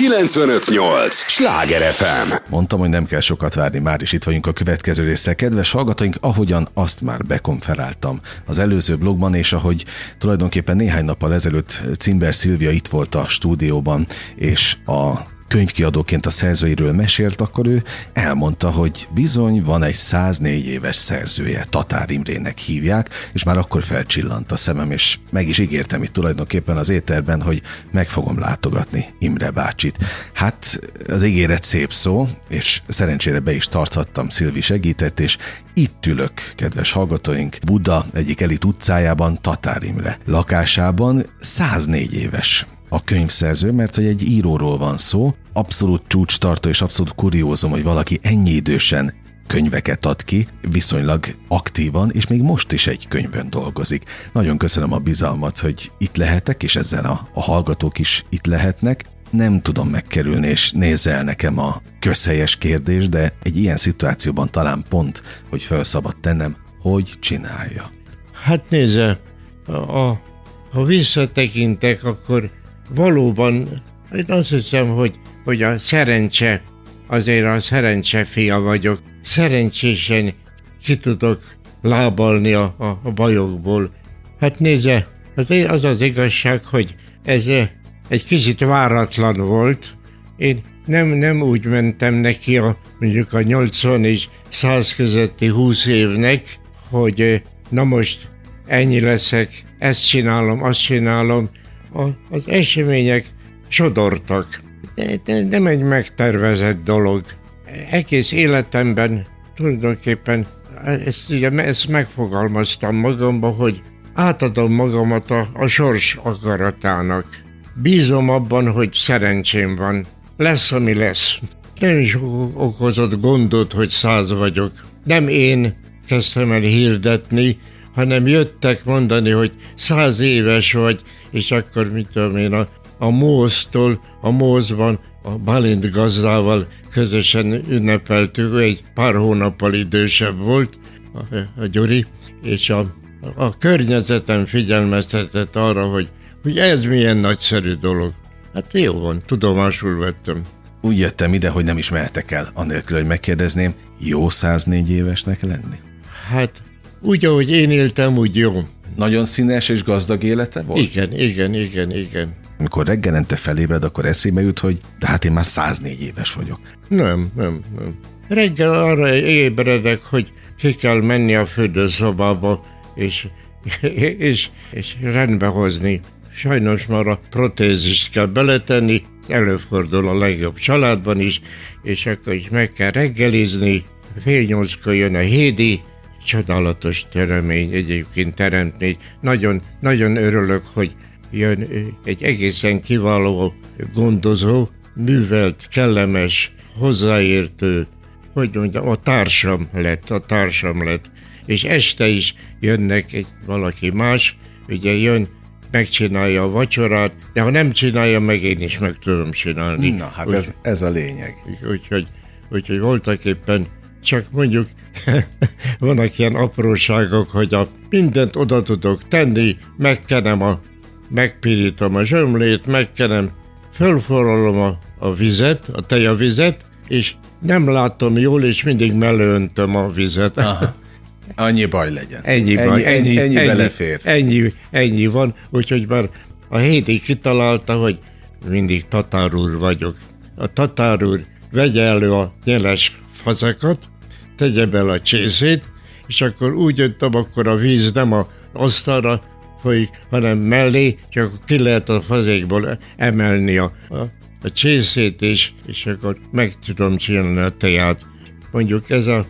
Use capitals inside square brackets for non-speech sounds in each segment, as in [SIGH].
958! Sláger FM! Mondtam, hogy nem kell sokat várni, már is itt vagyunk a következő része. Kedves hallgatóink, ahogyan azt már bekonferáltam az előző blogban, és ahogy tulajdonképpen néhány nappal ezelőtt Cimber Szilvia itt volt a stúdióban, és a könyvkiadóként a szerzőiről mesélt, akkor ő elmondta, hogy bizony van egy 104 éves szerzője, Tatár Imrének hívják, és már akkor felcsillant a szemem, és meg is ígértem itt tulajdonképpen az éterben, hogy meg fogom látogatni Imre bácsit. Hát az ígéret szép szó, és szerencsére be is tarthattam, Szilvi segített, és itt ülök, kedves hallgatóink, Buda egyik elit utcájában, Tatár Imre lakásában, 104 éves a könyvszerző, mert hogy egy íróról van szó, abszolút csúcstartó és abszolút kuriózum, hogy valaki ennyi idősen könyveket ad ki, viszonylag aktívan, és még most is egy könyvön dolgozik. Nagyon köszönöm a bizalmat, hogy itt lehetek, és ezzel a, a hallgatók is itt lehetnek. Nem tudom megkerülni, és nézze el nekem a közhelyes kérdés, de egy ilyen szituációban talán pont, hogy felszabad tennem, hogy csinálja. Hát nézze, ha visszatekintek, akkor valóban én azt hiszem, hogy, hogy a szerencse, azért a szerencse fia vagyok. Szerencsésen ki tudok lábalni a, a, a bajokból. Hát nézze, az, az az igazság, hogy ez egy kicsit váratlan volt. Én nem, nem úgy mentem neki a, mondjuk a 80 és 100 közötti 20 évnek, hogy na most ennyi leszek, ezt csinálom, azt csinálom, a, az események sodortak. De, de nem egy megtervezett dolog. Egész életemben tulajdonképpen ezt, ugye, ezt megfogalmaztam magamba, hogy átadom magamat a, a sors akaratának. Bízom abban, hogy szerencsém van. Lesz, ami lesz. Nem is okozott gondot, hogy száz vagyok. Nem én kezdtem el hirdetni, hanem jöttek mondani, hogy száz éves vagy, és akkor mit tudom én, a, a Móztól, a Mózban a Balint gazdával közösen ünnepeltük, ő egy pár hónappal idősebb volt, a, a Gyuri, és a, a környezetem figyelmeztetett arra, hogy, hogy ez milyen nagyszerű dolog. Hát jó van, tudomásul vettem. Úgy jöttem ide, hogy nem is mehetek el, anélkül, hogy megkérdezném, jó 104 évesnek lenni? Hát úgy, ahogy én éltem, úgy jó. Nagyon színes és gazdag élete volt? Igen, igen, igen, igen. Amikor reggelente felébred, akkor eszébe jut, hogy de hát én már 104 éves vagyok. Nem, nem, nem. Reggel arra ébredek, hogy ki kell menni a fürdőszobába, és, [LAUGHS] és, és rendbe hozni. Sajnos már a protézist kell beletenni, előfordul a legjobb családban is, és akkor is meg kell reggelizni, fél nyolckor jön a hédi, csodálatos teremény egyébként teremtni. Nagyon, nagyon örülök, hogy jön egy egészen kiváló gondozó, művelt, kellemes, hozzáértő, hogy mondjam, a társam lett, a társam lett. És este is jönnek egy valaki más, ugye jön, megcsinálja a vacsorát, de ha nem csinálja meg, én is meg tudom csinálni. Na, hát úgy, ez, ez a lényeg. Úgyhogy úgy, úgy, voltak éppen csak mondjuk [LAUGHS] vannak ilyen apróságok, hogy a mindent oda tudok tenni, megkenem a, megpirítom a zsömlét, megkenem, fölforralom a, a vizet, a tejavizet, és nem látom jól, és mindig mellőöntöm a vizet. Aha. Annyi baj legyen. Ennyi, ennyi baj, ennyi, ennyi, ennyi, belefér. Ennyi, ennyi van, úgyhogy már a hétig kitalálta, hogy mindig tatárúr vagyok. A tatárúr vegye elő a nyeles fazekat, tegye bele a csészét, és akkor úgy jöttem, akkor a víz nem a asztalra folyik, hanem mellé, csak ki lehet a fazékból emelni a, a, a csészét, és, és akkor meg tudom csinálni a teját. Mondjuk ez a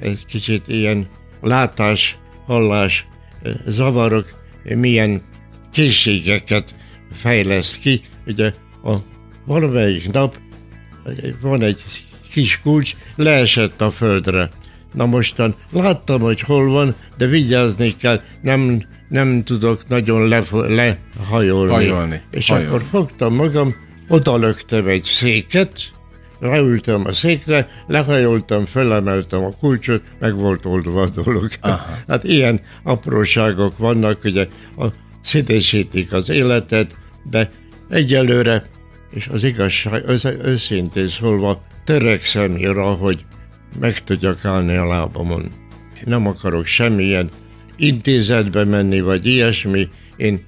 egy kicsit ilyen látás, hallás, eh, zavarok, milyen készségeket fejleszt ki. Ugye a valamelyik nap van egy kis kulcs leesett a földre. Na mostan láttam, hogy hol van, de vigyázni kell, nem, nem tudok nagyon lefo- lehajolni. Hajolni. És hajolni. akkor fogtam magam, odalöktem egy széket, leültem a székre, lehajoltam, felemeltem a kulcsot, meg volt oldva a dolog. Aha. [LAUGHS] Hát ilyen apróságok vannak, ugye a színesítik az életet, de egyelőre és az igazság, az, őszintén szólva törekszem arra, hogy meg tudjak állni a lábamon. Nem akarok semmilyen intézetbe menni, vagy ilyesmi. Én,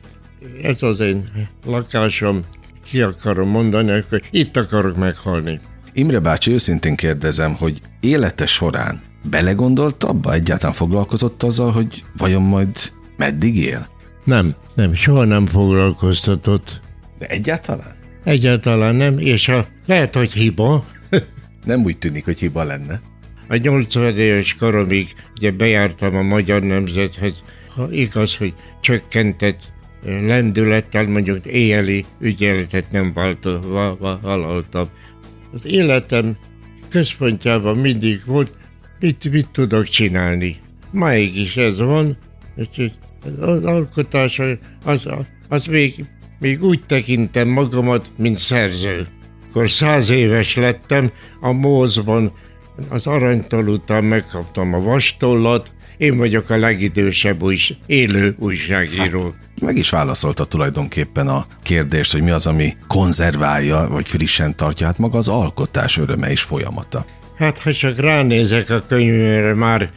ez az én lakásom, ki akarom mondani, hogy itt akarok meghalni. Imre bácsi, őszintén kérdezem, hogy élete során belegondolt abba, egyáltalán foglalkozott azzal, hogy vajon majd meddig él? Nem, nem, soha nem foglalkoztatott. De egyáltalán? Egyáltalán nem, és a, lehet, hogy hiba. Nem úgy tűnik, hogy hiba lenne. A 80 éves koromig ugye bejártam a magyar nemzethez, ha igaz, hogy csökkentett lendülettel, mondjuk éjjeli ügyeletet nem vállaltam. Az életem központjában mindig volt, mit, mit tudok csinálni. Máig is ez van, úgyhogy az alkotás az, az még, még úgy tekintem magamat, mint szerző. Akkor száz éves lettem, a Mózban az aranytól után megkaptam a vastollat, én vagyok a legidősebb új, élő újságíró. Hát, meg is válaszolta tulajdonképpen a kérdést, hogy mi az, ami konzerválja, vagy frissen tartja, hát maga az alkotás öröme és folyamata. Hát ha csak ránézek a könyvére, már,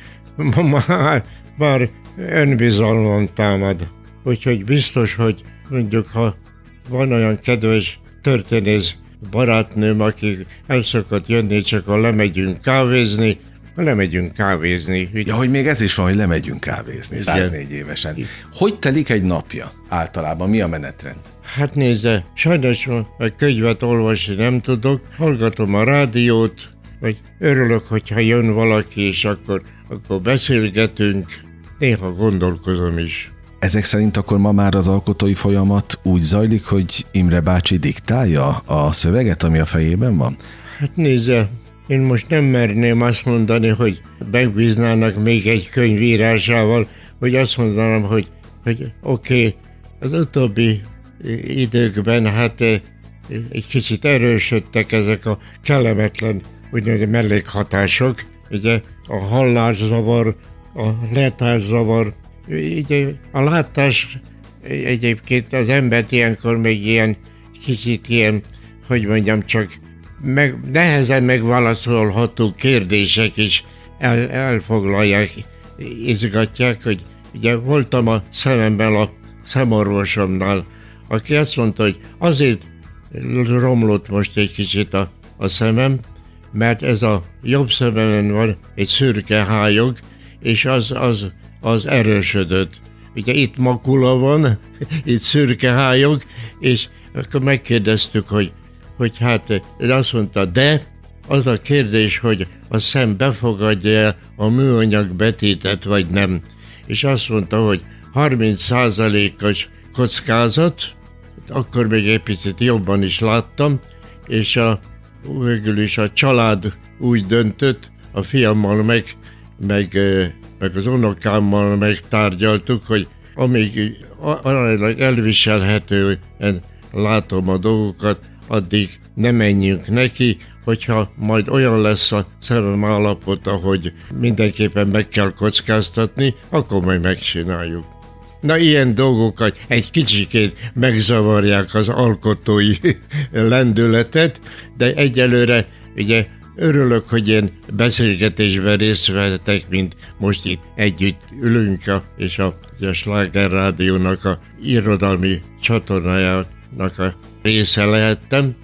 már, már önbizalmam támad. Úgyhogy biztos, hogy mondjuk, ha van olyan kedves történész barátnőm, aki el szokott jönni, csak ha lemegyünk kávézni, lemegyünk kávézni. Ugye? Ja, hogy még ez is van, hogy lemegyünk kávézni, 104 évesen. Hogy telik egy napja általában? Mi a menetrend? Hát nézze, sajnos egy könyvet olvasni nem tudok, hallgatom a rádiót, vagy örülök, hogyha jön valaki, és akkor, akkor beszélgetünk, néha gondolkozom is. Ezek szerint akkor ma már az alkotói folyamat úgy zajlik, hogy Imre bácsi diktálja a szöveget, ami a fejében van? Hát nézze, én most nem merném azt mondani, hogy megbíznának még egy könyvírásával, hogy azt mondanám, hogy, hogy oké, okay, az utóbbi időkben hát eh, egy kicsit erősödtek ezek a kellemetlen úgynevezett mellékhatások, ugye a hallászavar, a letászavar, ugye a látás egyébként az embert ilyenkor még ilyen kicsit ilyen, hogy mondjam, csak meg, nehezen megválaszolható kérdések is el, elfoglalják, izgatják, hogy ugye voltam a szememben a szemorvosomnál, aki azt mondta, hogy azért romlott most egy kicsit a, a szemem, mert ez a jobb szememen van egy szürke hájog, és az, az, az erősödött. Ugye itt makula van, itt szürke hájog, és akkor megkérdeztük, hogy hogy hát azt mondta, de az a kérdés, hogy a szem befogadja a műanyag betétet, vagy nem. És azt mondta, hogy 30%-os kockázat, akkor még egy picit jobban is láttam, és a, végül is a család úgy döntött, a fiammal meg, meg, meg az unokámmal megtárgyaltuk, hogy amíg aránylag elviselhetően látom a dolgokat, addig ne menjünk neki, hogyha majd olyan lesz a szemem állapota, hogy mindenképpen meg kell kockáztatni, akkor majd megcsináljuk. Na ilyen dolgokat egy kicsikét megzavarják az alkotói [LAUGHS] lendületet, de egyelőre ugye örülök, hogy ilyen beszélgetésben részt vettek, mint most itt együtt ülünk, a, és a, a Sláger Rádiónak a irodalmi csatornájának a része lehettem,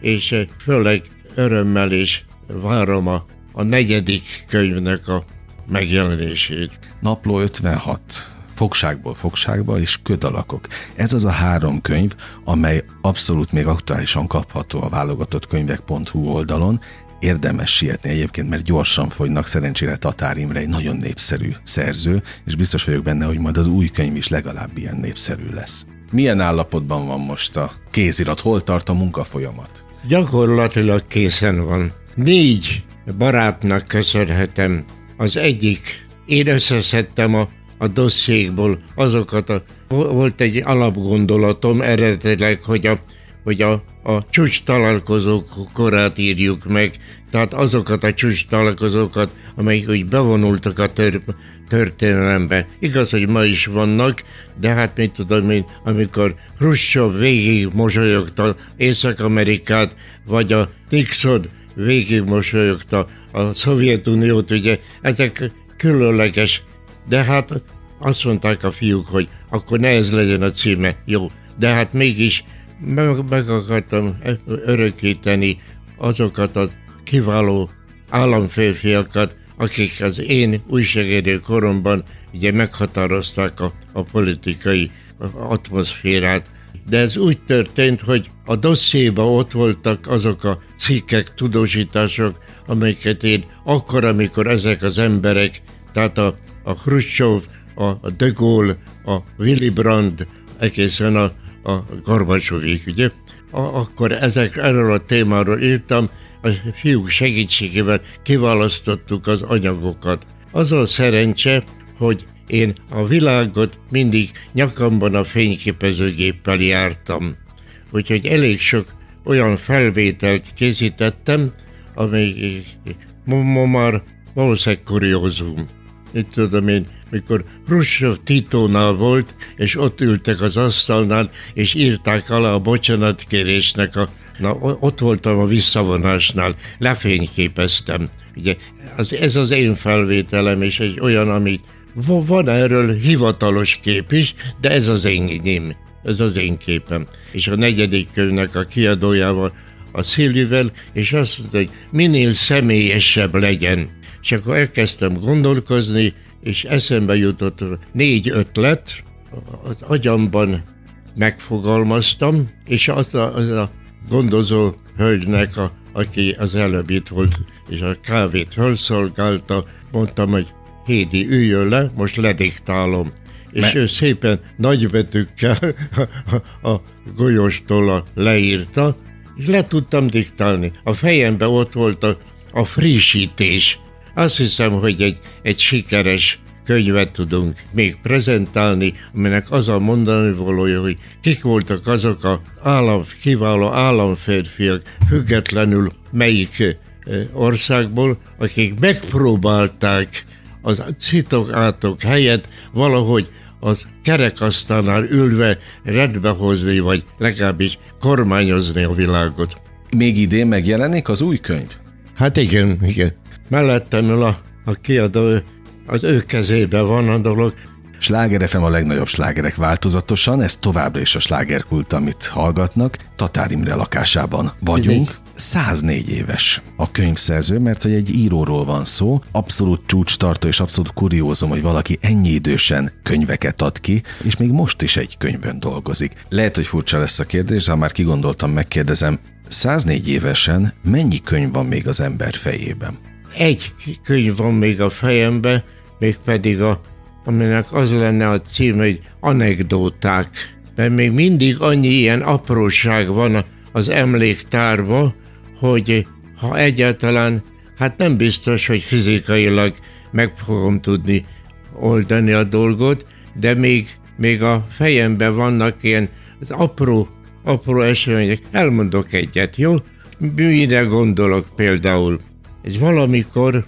és eh, főleg örömmel is várom a, a negyedik könyvnek a megjelenését. Napló 56 fogságból fogságba és ködalakok. Ez az a három könyv, amely abszolút még aktuálisan kapható a válogatott könyvek.hu oldalon. Érdemes sietni egyébként, mert gyorsan fogynak, szerencsére Tatár Imre egy nagyon népszerű szerző, és biztos vagyok benne, hogy majd az új könyv is legalább ilyen népszerű lesz. Milyen állapotban van most a kézirat? Hol tart a munkafolyamat? Gyakorlatilag készen van. Négy barátnak köszönhetem. Az egyik, én összeszedtem a, a dossziékból azokat a, volt egy alapgondolatom eredetileg, hogy a, hogy a a csúcs találkozók korát írjuk meg, tehát azokat a csúcs találkozókat, amelyek úgy bevonultak a tör, történelembe. Igaz, hogy ma is vannak, de hát mit tudom én, amikor Khrushchev végig mosolyogta Észak-Amerikát, vagy a Nixon végig mosolyogta a Szovjetuniót, ugye ezek különleges, de hát azt mondták a fiúk, hogy akkor ne ez legyen a címe, jó, de hát mégis meg, meg akartam örökíteni azokat a kiváló államférfiakat, akik az én újságérő koromban ugye meghatározták a, a politikai atmoszférát. De ez úgy történt, hogy a dossziéban ott voltak azok a cikkek, tudósítások, amelyeket én akkor, amikor ezek az emberek, tehát a, a Khrushchev, a De Gaulle, a Willy Brandt, egészen a, a Gorbacsovik, ugye? Akkor ezek, erről a témáról írtam, a fiúk segítségével kiválasztottuk az anyagokat. Az a szerencse, hogy én a világot mindig nyakamban a fényképezőgéppel jártam. Úgyhogy elég sok olyan felvételt készítettem, amely ma már valószínűleg kuriózum. Itt tudom én, mikor Khrushchev Titónál volt, és ott ültek az asztalnál, és írták alá a bocsánatkérésnek a Na, ott voltam a visszavonásnál, lefényképeztem. Ugye, az, ez az én felvételem, és egy olyan, amit van erről hivatalos kép is, de ez az én ez az én képem. És a negyedik könyvnek a kiadójával, a Szilvivel, és azt mondta, hogy minél személyesebb legyen. És akkor elkezdtem gondolkozni, és eszembe jutott négy ötlet, az agyamban megfogalmaztam, és az a, az a gondozó hölgynek, a, aki az előbb itt volt, és a kávét felszolgálta, mondtam, hogy Hédi, üljön le, most lediktálom. És Me- ő szépen nagybetűkkel a, a golyóstól leírta, és le tudtam diktálni. A fejemben ott volt a, a frissítés. Azt hiszem, hogy egy, egy sikeres könyvet tudunk még prezentálni, aminek az a mondani valója, hogy kik voltak azok a állam, kiváló államférfiak, függetlenül melyik országból, akik megpróbálták az citok átok helyett valahogy az kerekasztalnál ülve rendbehozni, vagy legalábbis kormányozni a világot. Még idén megjelenik az új könyv? Hát igen, igen. Mellettem ül a, a kiadó az ő kezében van a dolog. Sláger FM a legnagyobb slágerek változatosan, ez továbbra is a slágerkult, amit hallgatnak. Tatár Imre lakásában vagyunk. 104 éves a könyvszerző, mert hogy egy íróról van szó, abszolút csúcstartó és abszolút kuriózum, hogy valaki ennyi idősen könyveket ad ki, és még most is egy könyvön dolgozik. Lehet, hogy furcsa lesz a kérdés, de ha már kigondoltam, megkérdezem, 104 évesen mennyi könyv van még az ember fejében? Egy könyv van még a fejemben, mégpedig a, aminek az lenne a cím, hogy anekdóták. Mert még mindig annyi ilyen apróság van az emléktárba, hogy ha egyáltalán, hát nem biztos, hogy fizikailag meg fogom tudni oldani a dolgot, de még, még a fejemben vannak ilyen az apró, apró események. Elmondok egyet, jó? Mire gondolok például? Ez valamikor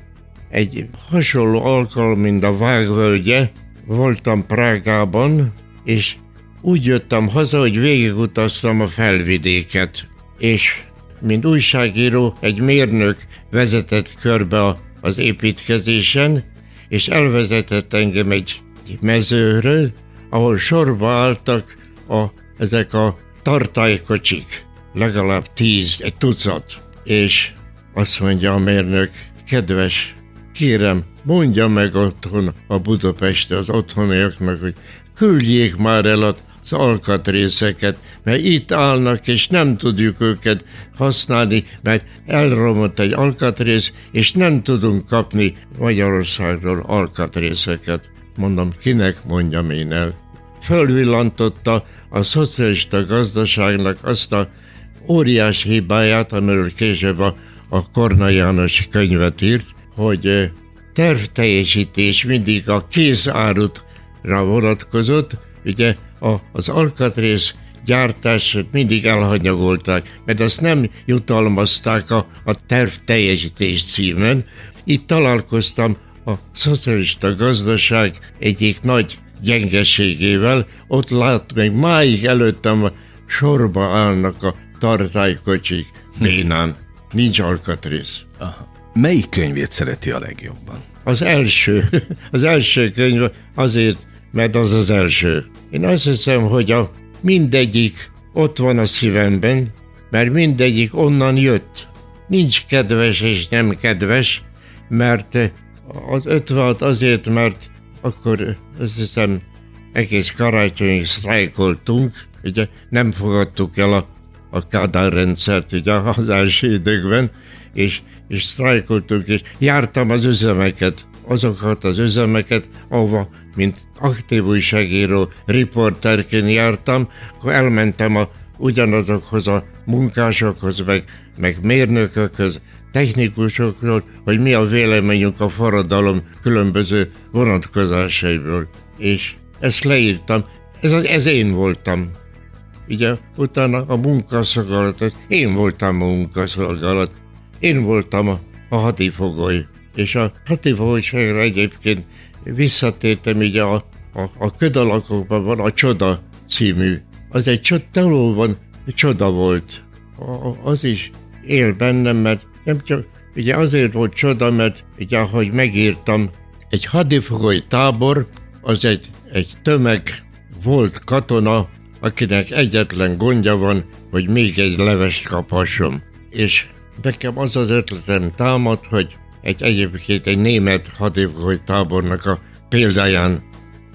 egy hasonló alkalom, mint a Vágvölgye, voltam Prágában, és úgy jöttem haza, hogy végigutaztam a felvidéket, és mint újságíró egy mérnök vezetett körbe az építkezésen, és elvezetett engem egy mezőről, ahol sorba álltak a, ezek a tartálykocsik, legalább tíz, egy tucat. És azt mondja a mérnök, kedves kérem, mondja meg otthon a Budapesti az otthoniaknak, hogy küldjék már el az alkatrészeket, mert itt állnak, és nem tudjuk őket használni, mert elromott egy alkatrész, és nem tudunk kapni Magyarországról alkatrészeket. Mondom, kinek mondjam én el? Fölvillantotta a szocialista gazdaságnak azt a óriás hibáját, amiről később a, a Korna János könyvet írt, hogy tervteljesítés mindig a kézárutra vonatkozott, ugye a, az alkatrész gyártását mindig elhanyagolták, mert ezt nem jutalmazták a, a terv teljesítés címen. Itt találkoztam a szocialista gazdaság egyik nagy gyengeségével, ott lát, még máig előttem sorba állnak a tartálykocsik bénán. Nincs alkatrész. Aha. Melyik könyvét szereti a legjobban? Az első. Az első könyv azért, mert az az első. Én azt hiszem, hogy a mindegyik ott van a szívemben, mert mindegyik onnan jött. Nincs kedves és nem kedves, mert az 56 azért, mert akkor azt hiszem egész karácsonyig sztrájkoltunk, ugye nem fogadtuk el a, a Kádár rendszert ugye az első időkben, és, és sztrájkoltunk, és jártam az üzemeket, azokat az üzemeket, ahova, mint aktív újságíró, riporterként jártam, akkor elmentem a, ugyanazokhoz a munkásokhoz, meg, meg mérnökökhöz, technikusokról, hogy mi a véleményünk a forradalom különböző vonatkozásaiból. És ezt leírtam, ez, ez én voltam. Ugye utána a munkaszolgálat, én voltam a munkaszolgálat, én voltam a, a hadifogoly. És a hadifogolyságra egyébként visszatértem, ugye a, a, a ködalakokban van a Csoda című. Az egy csoda, csoda volt. A, az is él bennem, mert nem csak, ugye azért volt csoda, mert ugye ahogy megírtam, egy hadifogoly tábor, az egy, egy tömeg volt katona, akinek egyetlen gondja van, hogy még egy levest kaphasson. És nekem az az ötletem támad, hogy egy egyébként egy német hadifogoly tábornak a példáján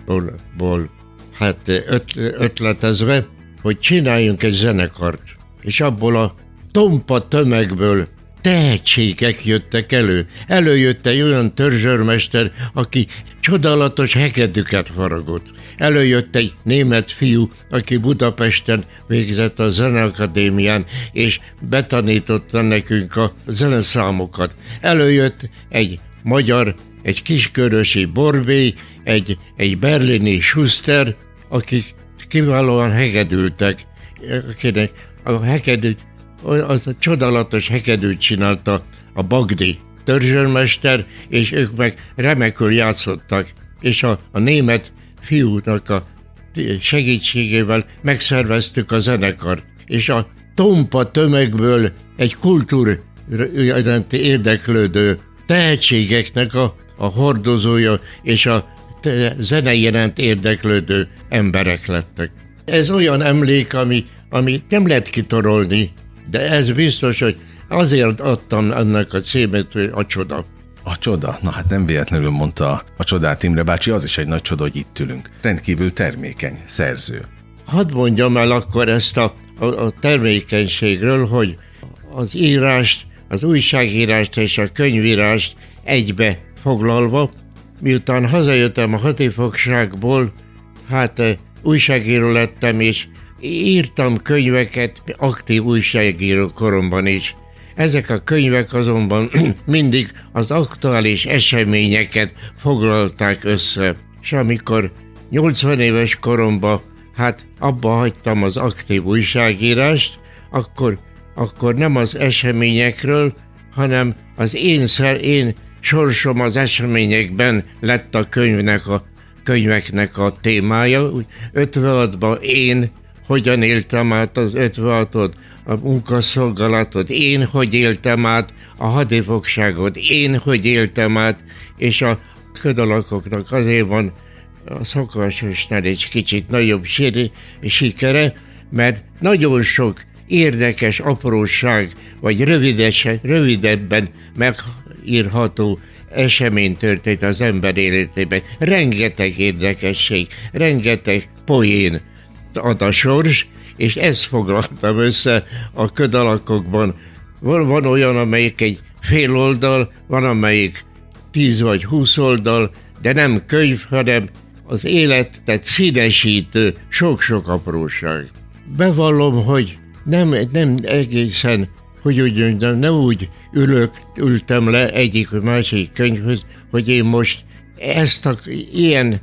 ból, ból hát öt, ötletezve, hogy csináljunk egy zenekart, és abból a tompa tömegből tehetségek jöttek elő. Előjött egy olyan törzsörmester, aki csodálatos hegedűket faragott. Előjött egy német fiú, aki Budapesten végzett a Zeneakadémián, és betanította nekünk a zeneszámokat. Előjött egy magyar, egy kiskörösi Borbé, egy, egy berlini Schuster, akik kiválóan hegedültek, akinek a hegedűt az a csodálatos hekedőt csinálta a Bagdi törzsörmester, és ők meg remekül játszottak, és a, a német fiúnak a segítségével megszerveztük a zenekart, és a tompa tömegből egy kultúr érdeklődő tehetségeknek a, a hordozója és a zene iránt érdeklődő emberek lettek. Ez olyan emlék, ami, ami nem lehet kitorolni, de ez biztos, hogy azért adtam ennek a címet, hogy a csoda. A csoda? Na hát nem véletlenül mondta a csodát Imre bácsi, az is egy nagy csoda, hogy itt ülünk. Rendkívül termékeny, szerző. Hadd mondjam el akkor ezt a, a, a termékenységről, hogy az írást, az újságírást és a könyvírást egybe foglalva, miután hazajöttem a hatifogságból, hát eh, újságíró lettem, és Írtam könyveket aktív újságíró koromban is. Ezek a könyvek azonban [CLEARS THROAT] mindig az aktuális eseményeket foglalták össze. És amikor 80 éves koromban hát abba hagytam az aktív újságírást, akkor, akkor nem az eseményekről, hanem az én, szer, én sorsom az eseményekben lett a könyvnek a könyveknek a témája. 56-ban én hogyan éltem át az 56-ot, a munkaszolgálatot, én hogy éltem át a hadifogságot, én hogy éltem át, és a ködalakoknak azért van a szokásosnál egy kicsit nagyobb síri, sikere, mert nagyon sok érdekes apróság, vagy rövides, rövidebben megírható esemény történt az ember életében. Rengeteg érdekesség, rengeteg poén, ad a sors, és ezt foglaltam össze a ködalakokban. Van, van olyan, amelyik egy fél oldal, van amelyik tíz vagy húsz oldal, de nem könyv, hanem az életet színesítő sok-sok apróság. Bevallom, hogy nem, nem egészen, hogy úgy mondjam, nem úgy ülök, ültem le egyik vagy másik könyvhöz, hogy én most ezt a ilyen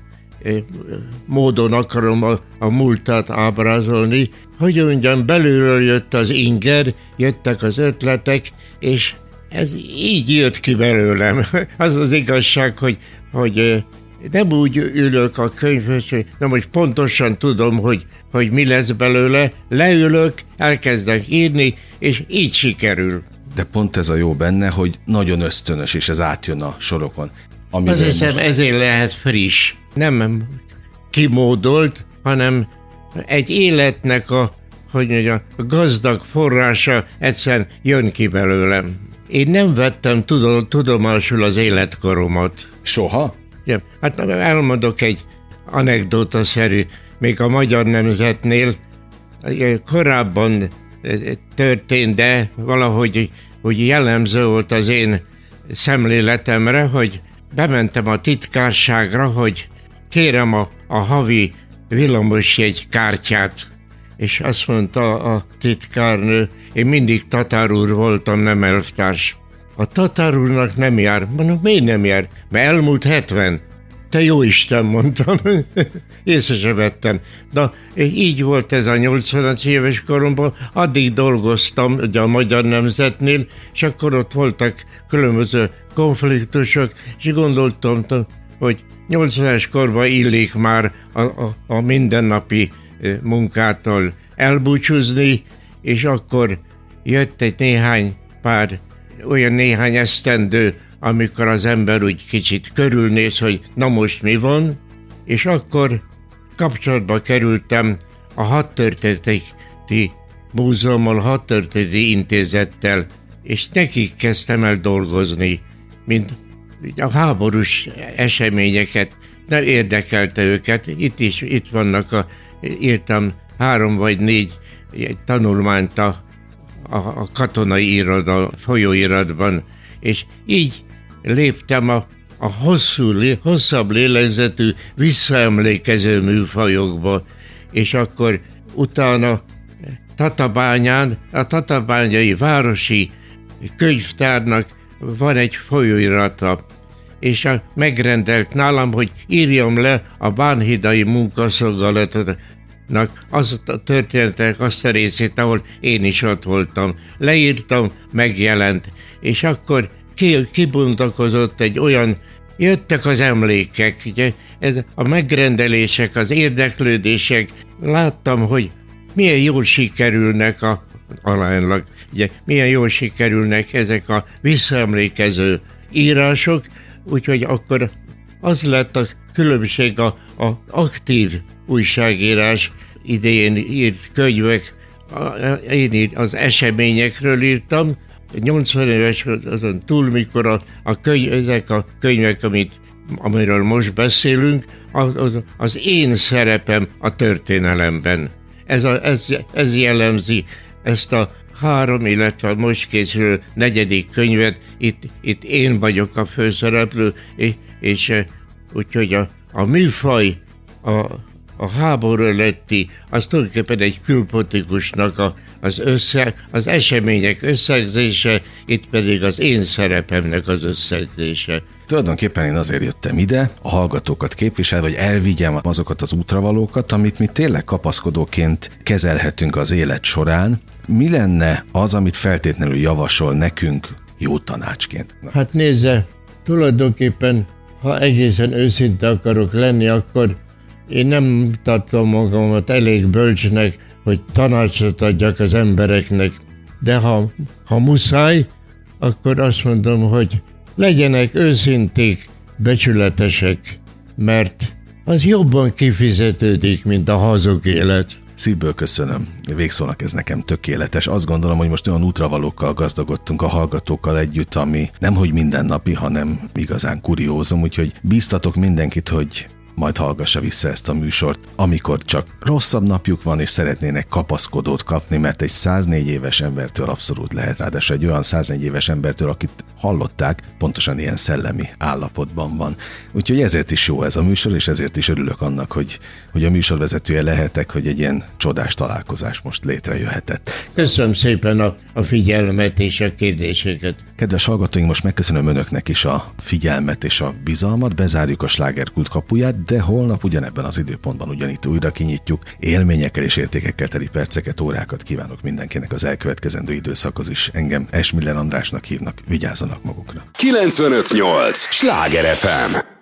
módon akarom a, a múltat ábrázolni, hogy mondjam, belülről jött az inger, jöttek az ötletek, és ez így jött ki belőlem. [LAUGHS] Az az igazság, hogy, hogy nem úgy ülök a könyvhöz, hogy na most pontosan tudom, hogy, hogy mi lesz belőle, leülök, elkezdek írni, és így sikerül. De pont ez a jó benne, hogy nagyon ösztönös, és ez átjön a sorokon. Azt hiszem, most... ezért lehet friss. Nem kimódolt, hanem egy életnek a, hogy mondja, a gazdag forrása egyszer jön ki belőlem. Én nem vettem tudomásul az életkoromat. Soha? Ja, hát elmondok egy anekdótaszerű, még a magyar nemzetnél korábban történt, de valahogy hogy jellemző volt az én szemléletemre, hogy bementem a titkárságra, hogy kérem a, a havi villamosjegy kártyát, és azt mondta a titkárnő, én mindig tatárúr voltam, nem elvtárs. A tatárúrnak nem jár. Mondom, miért nem jár? Mert elmúlt 70. Te jó Isten, mondtam. [LAUGHS] Észre se vettem. De így volt ez a 80 éves koromban. Addig dolgoztam ugye a Magyar Nemzetnél, és akkor ott voltak különböző konfliktusok, és gondoltam, hogy 80-es korban illik már a, a, a mindennapi munkától elbúcsúzni, és akkor jött egy néhány pár, olyan néhány esztendő, amikor az ember úgy kicsit körülnéz, hogy na most mi van, és akkor kapcsolatba kerültem a hadtörténeti múzeummal, hadtörténeti intézettel, és nekik kezdtem el dolgozni, mint a háborús eseményeket, nem érdekelte őket. Itt is, itt vannak, a, írtam három vagy négy tanulmányt a, a, a katonai iroda, folyóiratban, és így léptem a, a hosszú, hosszabb lélegzetű, visszaemlékező műfajokba, és akkor utána Tatabányán, a Tatabányai Városi Könyvtárnak van egy folyóirata, és a, megrendelt nálam, hogy írjam le a Bánhidai munkaszolgálatnak az a történetek azt a részét, ahol én is ott voltam. Leírtam, megjelent, és akkor ki, kibontakozott egy olyan, jöttek az emlékek, ugye, ez a megrendelések, az érdeklődések, láttam, hogy milyen jól sikerülnek a aránylag, ugye, milyen jól sikerülnek ezek a visszaemlékező írások, úgyhogy akkor az lett a különbség a, a aktív újságírás idején írt könyvek, én az eseményekről írtam, 80 éves azon túl, mikor a, a könyv, ezek a könyvek, amit, amiről most beszélünk, az, az én szerepem a történelemben. Ez, a, ez, ez jellemzi ezt a három, illetve most készülő negyedik könyvet, itt, itt én vagyok a főszereplő, és, és úgyhogy a, a műfaj, a, a háború előtti, az tulajdonképpen egy külpolitikusnak a, az, össze, az események összegzése, itt pedig az én szerepemnek az összegzése. Tulajdonképpen én azért jöttem ide, a hallgatókat képvisel, hogy elvigyem azokat az útravalókat, amit mi tényleg kapaszkodóként kezelhetünk az élet során. Mi lenne az, amit feltétlenül javasol nekünk jó tanácsként? Hát nézze, tulajdonképpen, ha egészen őszinte akarok lenni, akkor én nem tartom magamat elég bölcsnek, hogy tanácsot adjak az embereknek, de ha, ha muszáj, akkor azt mondom, hogy legyenek őszinték, becsületesek, mert az jobban kifizetődik, mint a hazug élet. Szívből köszönöm. Végszónak ez nekem tökéletes. Azt gondolom, hogy most olyan útravalókkal gazdagodtunk a hallgatókkal együtt, ami nem hogy mindennapi, hanem igazán kuriózum, úgyhogy bíztatok mindenkit, hogy majd hallgassa vissza ezt a műsort, amikor csak rosszabb napjuk van, és szeretnének kapaszkodót kapni, mert egy 104 éves embertől abszolút lehet, ráadásul egy olyan 104 éves embertől, akit hallották, pontosan ilyen szellemi állapotban van. Úgyhogy ezért is jó ez a műsor, és ezért is örülök annak, hogy, hogy a műsorvezetője lehetek, hogy egy ilyen csodás találkozás most létrejöhetett. Köszönöm szépen a, a figyelmet és a kérdéseket. Kedves hallgatóink, most megköszönöm önöknek is a figyelmet és a bizalmat, bezárjuk a slágerkult kapuját, de holnap ugyanebben az időpontban ugyanitt újra kinyitjuk. Élményekkel és értékekkel teli perceket, órákat kívánok mindenkinek az elkövetkezendő időszakhoz is. Engem Esmiller Andrásnak hívnak, vigyázzanak magukra. 958! Sláger FM!